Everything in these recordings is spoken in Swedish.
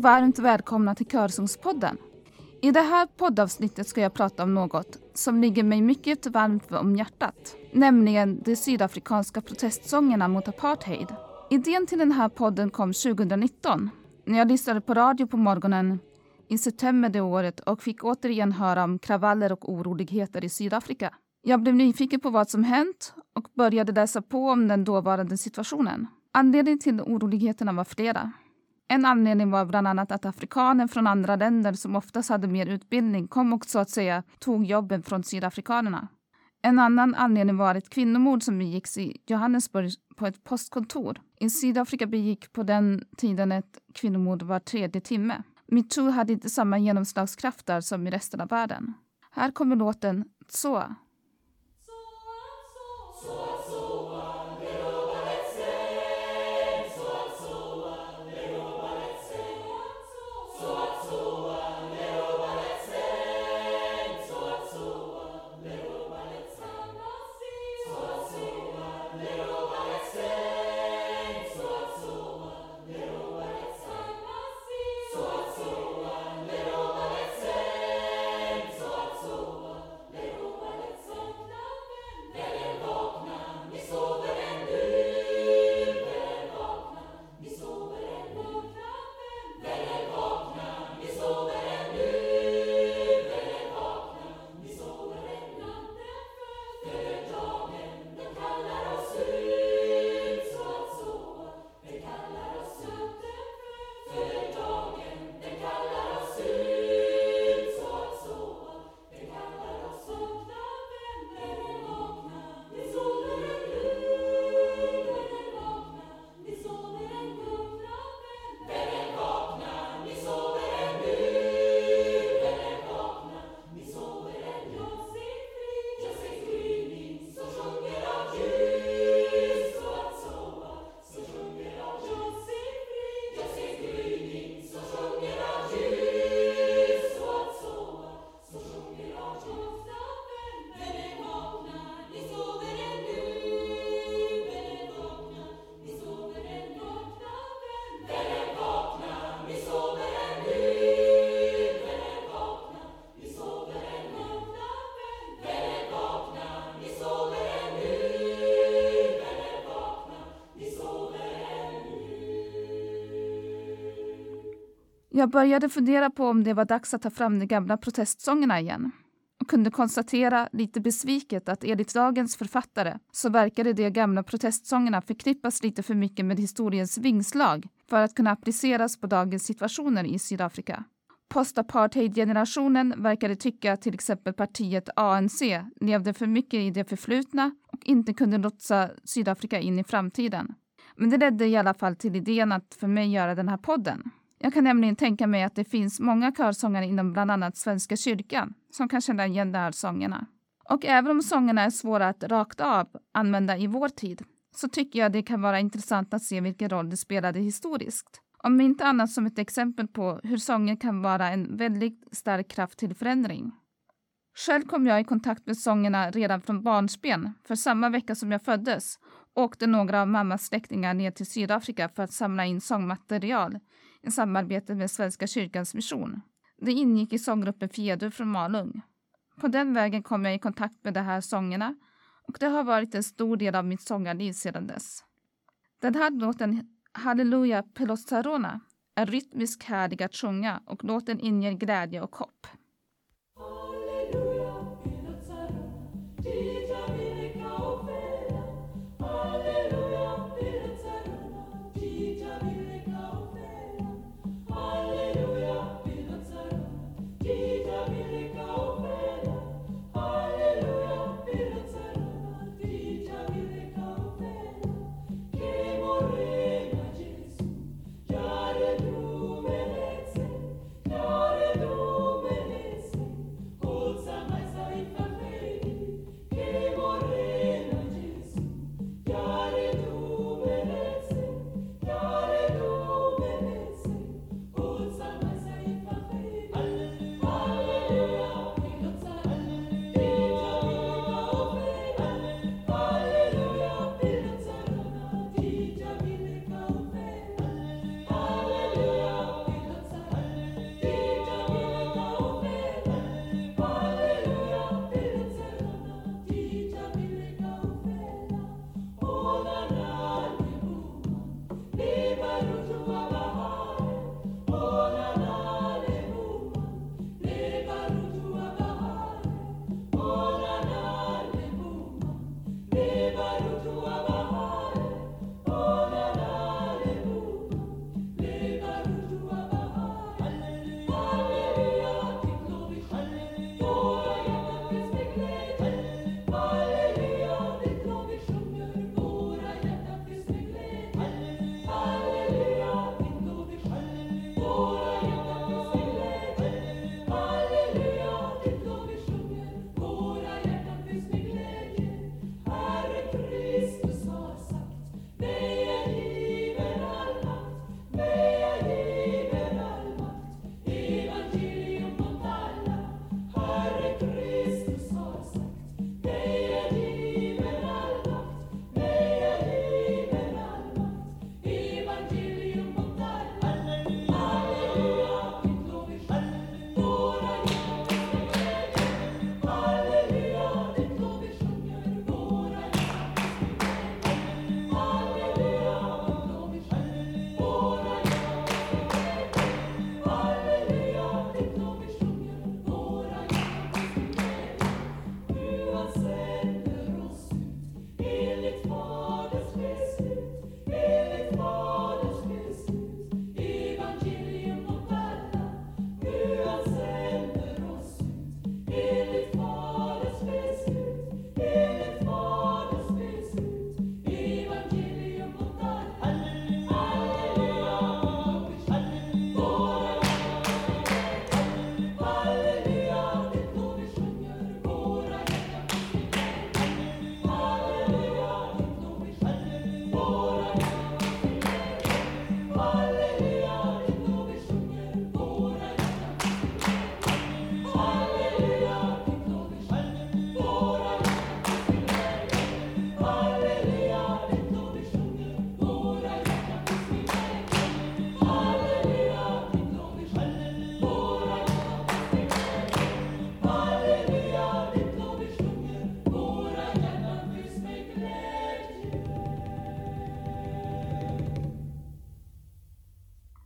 Och varmt välkomna till Körsångspodden. I det här poddavsnittet ska jag prata om något som ligger mig mycket varmt om hjärtat, nämligen de sydafrikanska protestsångerna mot apartheid. Idén till den här podden kom 2019 när jag lyssnade på radio på morgonen i september det året och fick återigen höra om kravaller och oroligheter i Sydafrika. Jag blev nyfiken på vad som hänt och började läsa på om den dåvarande situationen. Anledningen till oroligheterna var flera. En anledning var bland annat att afrikaner från andra länder som oftast hade mer utbildning kom och så att säga tog jobben från sydafrikanerna. En annan anledning var ett kvinnomord som begicks i Johannesburg på ett postkontor. I Sydafrika begick på den tiden ett kvinnomord var tredje timme. Metoo hade inte samma genomslagskraft där som i resten av världen. Här kommer låten Så Jag började fundera på om det var dags att ta fram de gamla protestsångerna igen och kunde konstatera lite besviket att enligt dagens författare så verkade de gamla protestsångerna förknippas lite för mycket med historiens vingslag för att kunna appliceras på dagens situationer i Sydafrika. Postapartheid-generationen verkade tycka att till exempel partiet ANC levde för mycket i det förflutna och inte kunde lotsa Sydafrika in i framtiden. Men det ledde i alla fall till idén att för mig göra den här podden. Jag kan nämligen tänka mig att det finns många körsångare inom bland annat Svenska kyrkan som kan känna igen de här sångerna. Och även om sångerna är svåra att rakt av använda i vår tid så tycker jag det kan vara intressant att se vilken roll de spelade historiskt. Om inte annat som ett exempel på hur sånger kan vara en väldigt stark kraft till förändring. Själv kom jag i kontakt med sångerna redan från barnsben, för samma vecka som jag föddes åkte några av mammas släktingar ner till Sydafrika för att samla in sångmaterial i samarbete med Svenska kyrkans mission. Det ingick i sånggruppen Fiedur från Malung. På den vägen kom jag i kontakt med de här sångerna och det har varit en stor del av mitt sångarliv sedan dess. Den här låten Halleluja Pelosarona, är rytmiskt härlig att sjunga och låten inger glädje och hopp.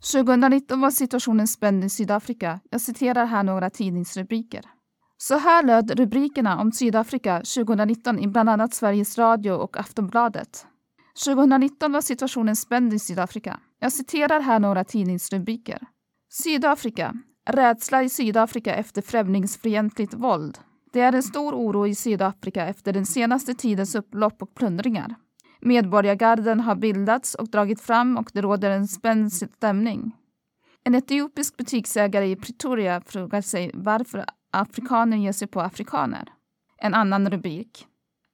2019 var situationen spänd i Sydafrika. Jag citerar här några tidningsrubriker. Så här löd rubrikerna om Sydafrika 2019 i bland annat Sveriges Radio och Aftonbladet. 2019 var situationen spänd i Sydafrika. Jag citerar här några tidningsrubriker. Sydafrika. Rädsla i Sydafrika efter främlingsfientligt våld. Det är en stor oro i Sydafrika efter den senaste tidens upplopp och plundringar. Medborgargarden har bildats och dragit fram och det råder en spänd stämning. En etiopisk butiksägare i Pretoria frågar sig varför afrikaner ger sig på afrikaner. En annan rubrik.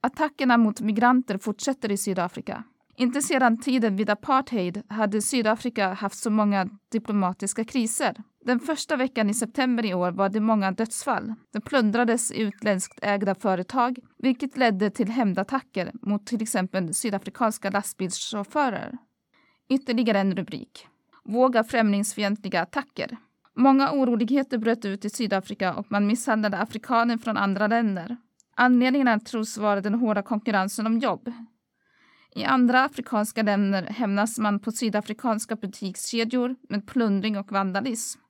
Attackerna mot migranter fortsätter i Sydafrika. Inte sedan tiden vid apartheid hade Sydafrika haft så många diplomatiska kriser. Den första veckan i september i år var det många dödsfall. Det plundrades utländskt ägda företag, vilket ledde till hämndattacker mot till exempel sydafrikanska lastbilschaufförer. Ytterligare en rubrik. Våga främlingsfientliga attacker. Många oroligheter bröt ut i Sydafrika och man misshandlade afrikaner från andra länder. Anledningarna tros vara den hårda konkurrensen om jobb. I andra afrikanska länder hämnas man på sydafrikanska butikskedjor med plundring och vandalism.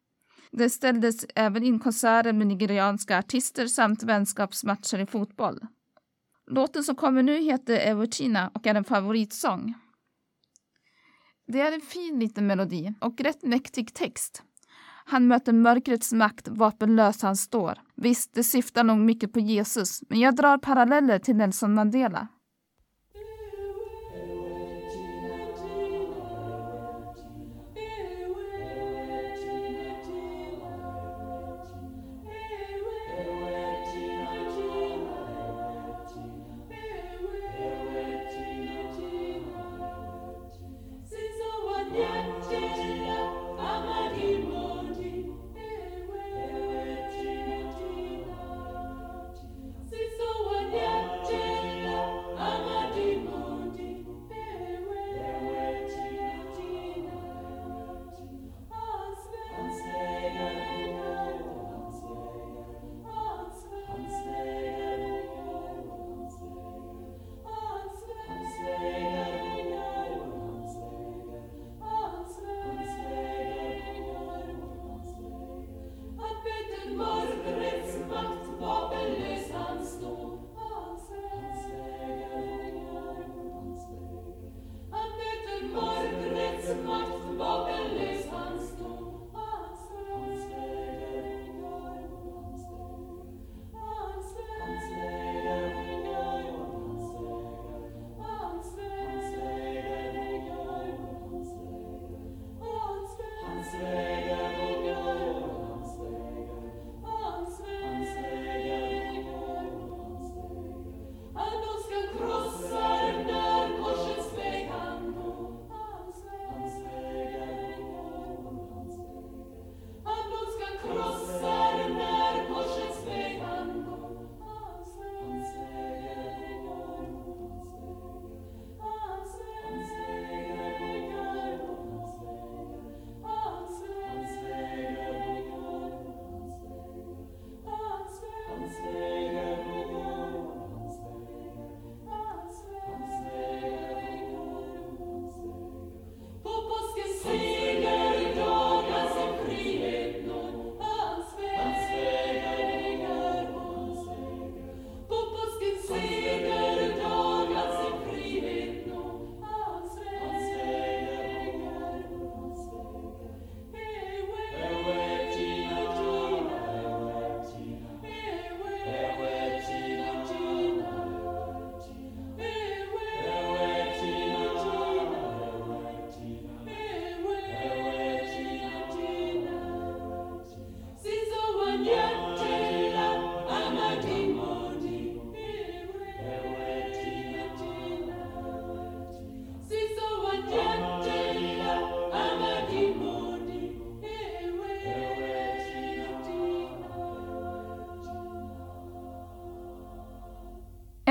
Det ställdes även in konserter med nigerianska artister samt vänskapsmatcher i fotboll. Låten som kommer nu heter Evochina och är en favoritsång. Det är en fin liten melodi och rätt mäktig text. Han möter mörkrets makt, vapenlös han står. Visst, det syftar nog mycket på Jesus, men jag drar paralleller till Nelson Mandela.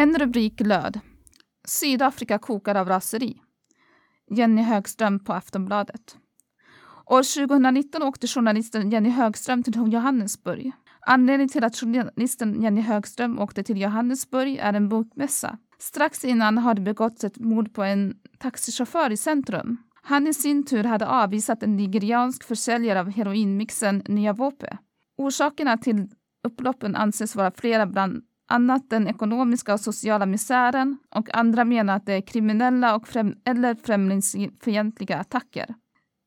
En rubrik löd Sydafrika kokar av raseri. Jenny Högström på Aftonbladet. År 2019 åkte journalisten Jenny Högström till Johannesburg. Anledningen till att journalisten Jenny Högström åkte till Johannesburg är en bokmässa. Strax innan hade begåtts ett mord på en taxichaufför i centrum. Han i sin tur hade avvisat en nigeriansk försäljare av heroinmixen Nya Vope. Orsakerna till upploppen anses vara flera, bland annat den ekonomiska och sociala misären och andra menar att det är kriminella och främ eller främlingsfientliga attacker.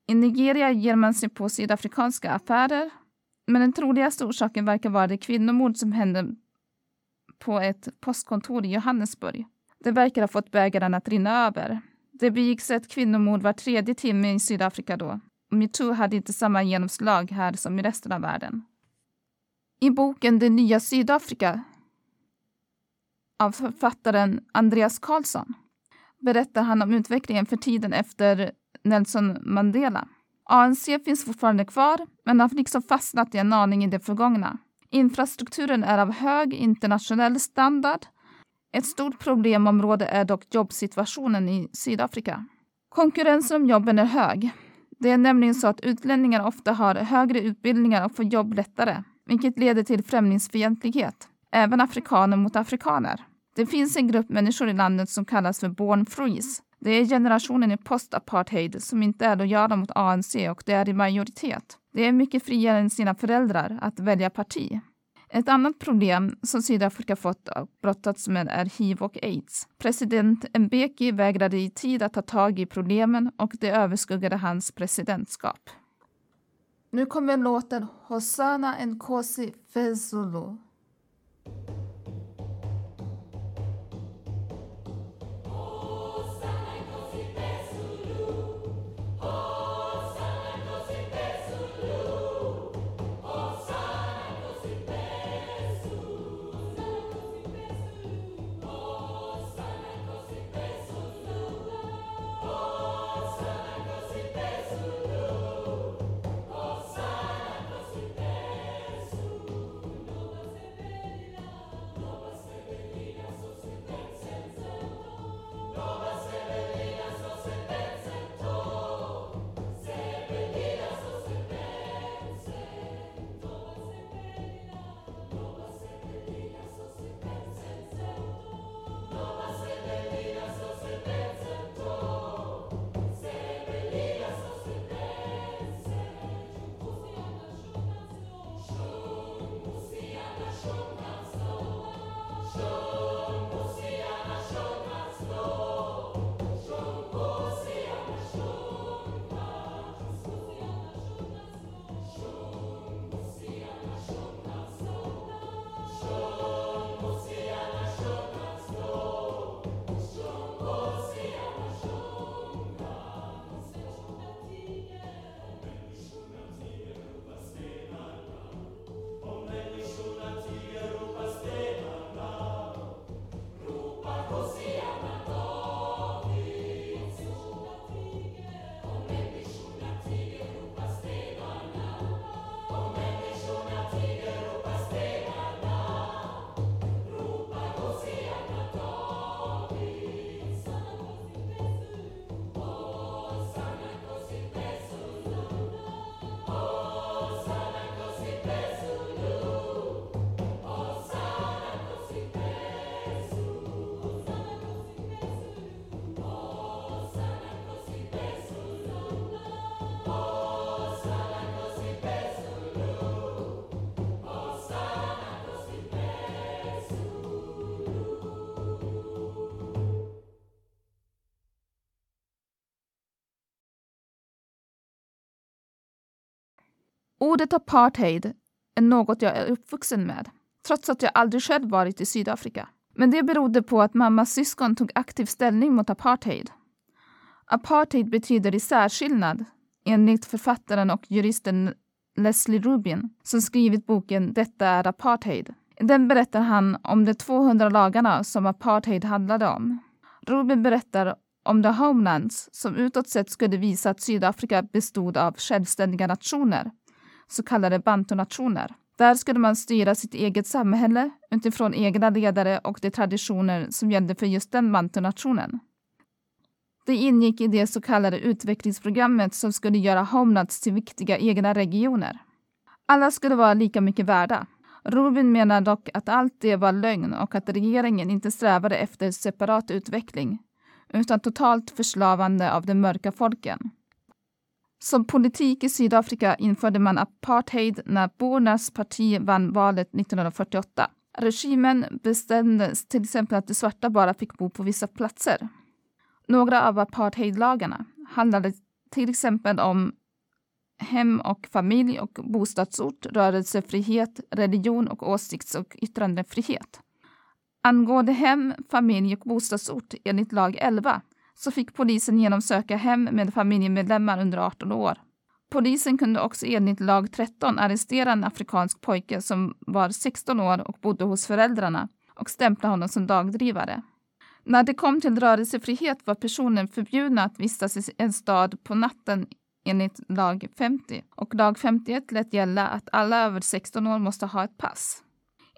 I Nigeria ger man sig på sydafrikanska affärer men den troligaste orsaken verkar vara det kvinnomord som hände på ett postkontor i Johannesburg. Det verkar ha fått bägaren att rinna över. Det begicks ett kvinnomord var tredje timme i Sydafrika då. Metoo hade inte samma genomslag här som i resten av världen. I boken Det nya Sydafrika av författaren Andreas Karlsson berättar han om utvecklingen för tiden efter Nelson Mandela. ANC finns fortfarande kvar, men har liksom fastnat i en aning i det förgångna. Infrastrukturen är av hög internationell standard. Ett stort problemområde är dock jobbsituationen i Sydafrika. Konkurrensen om jobben är hög. Det är nämligen så att utlänningar ofta har högre utbildningar och får jobb lättare, vilket leder till främlingsfientlighet, även afrikaner mot afrikaner. Det finns en grupp människor i landet som kallas för born freeze. Det är generationen i post-apartheid som inte är lojala mot ANC och det är i majoritet. Det är mycket friare än sina föräldrar att välja parti. Ett annat problem som Sydafrika fått och brottats med är hiv och aids. President Mbeki vägrade i tid att ta tag i problemen och det överskuggade hans presidentskap. Nu kommer låten Hosanna Nkosi Fezulu Ordet apartheid är något jag är uppvuxen med, trots att jag aldrig själv varit i Sydafrika. Men det berodde på att mammas syskon tog aktiv ställning mot apartheid. Apartheid betyder i särskillnad, enligt författaren och juristen Leslie Rubin som skrivit boken Detta är apartheid. I den berättar han om de 200 lagarna som apartheid handlade om. Rubin berättar om the homelands som utåt sett skulle visa att Sydafrika bestod av självständiga nationer så kallade bantunationer. Där skulle man styra sitt eget samhälle utifrån egna ledare och de traditioner som gällde för just den bantunationen. Det ingick i det så kallade utvecklingsprogrammet som skulle göra Homelands till viktiga egna regioner. Alla skulle vara lika mycket värda. Rubin menar dock att allt det var lögn och att regeringen inte strävade efter separat utveckling utan totalt förslavande av de mörka folken. Som politik i Sydafrika införde man apartheid när bornas parti vann valet 1948. Regimen bestämde till exempel att de svarta bara fick bo på vissa platser. Några av apartheidlagarna handlade till exempel om hem och familj och bostadsort, rörelsefrihet, religion och åsikts och yttrandefrihet. Angående hem, familj och bostadsort enligt lag 11 så fick polisen genomsöka hem med familjemedlemmar under 18 år. Polisen kunde också enligt lag 13 arrestera en afrikansk pojke som var 16 år och bodde hos föräldrarna och stämpla honom som dagdrivare. När det kom till rörelsefrihet var personen förbjudna att vistas i en stad på natten enligt lag 50 och lag 51 lät gälla att alla över 16 år måste ha ett pass.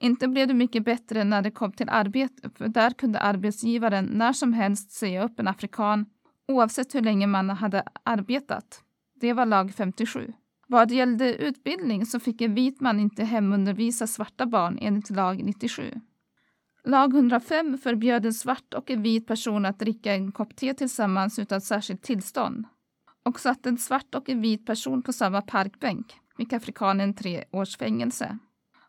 Inte blev det mycket bättre när det kom till arbete, för där kunde arbetsgivaren när som helst säga upp en afrikan oavsett hur länge man hade arbetat. Det var lag 57. Vad gällde utbildning så fick en vit man inte hemundervisa svarta barn enligt lag 97. Lag 105 förbjöd en svart och en vit person att dricka en kopp te tillsammans utan särskilt tillstånd och satte en svart och en vit person på samma parkbänk fick afrikanen tre års fängelse.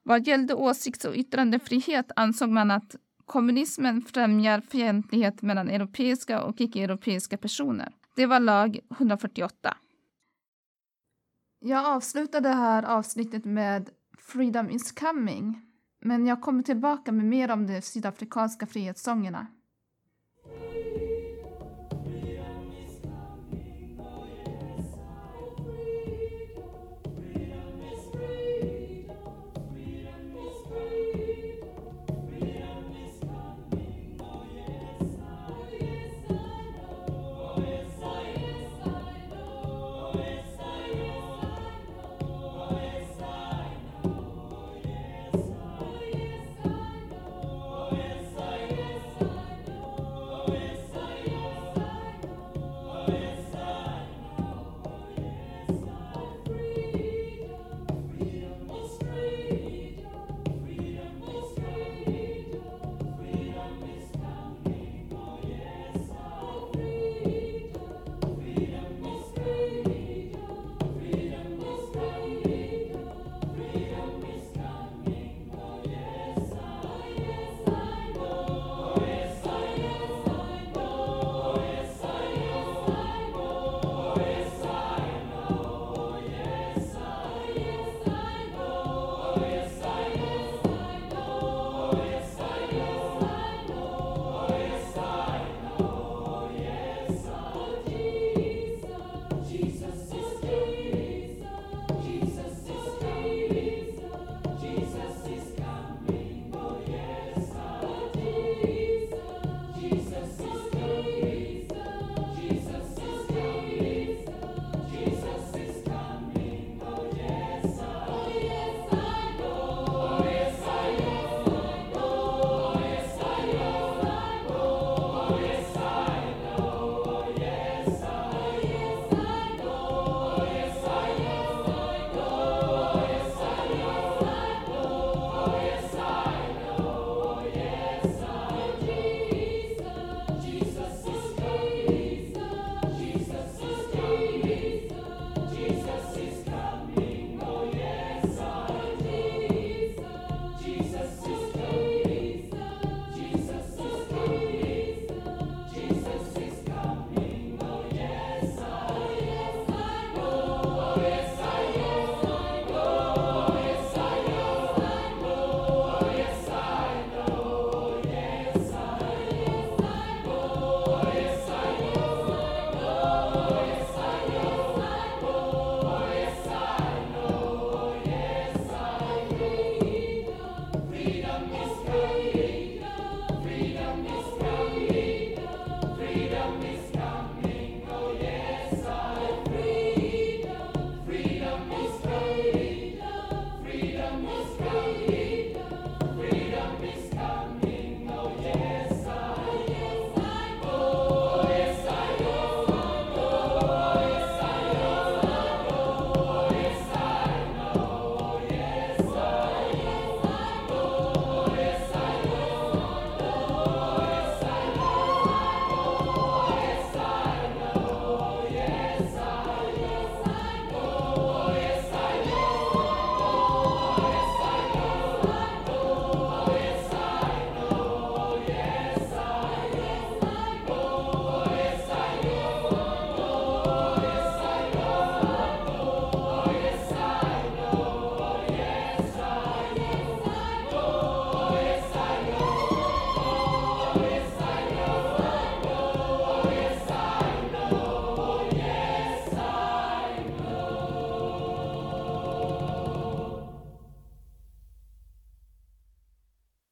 Vad gällde åsikts och yttrandefrihet ansåg man att kommunismen främjar fientlighet mellan europeiska och icke-europeiska personer. Det var lag 148. Jag avslutar det här avsnittet med Freedom is coming men jag kommer tillbaka med mer om de sydafrikanska frihetssångerna.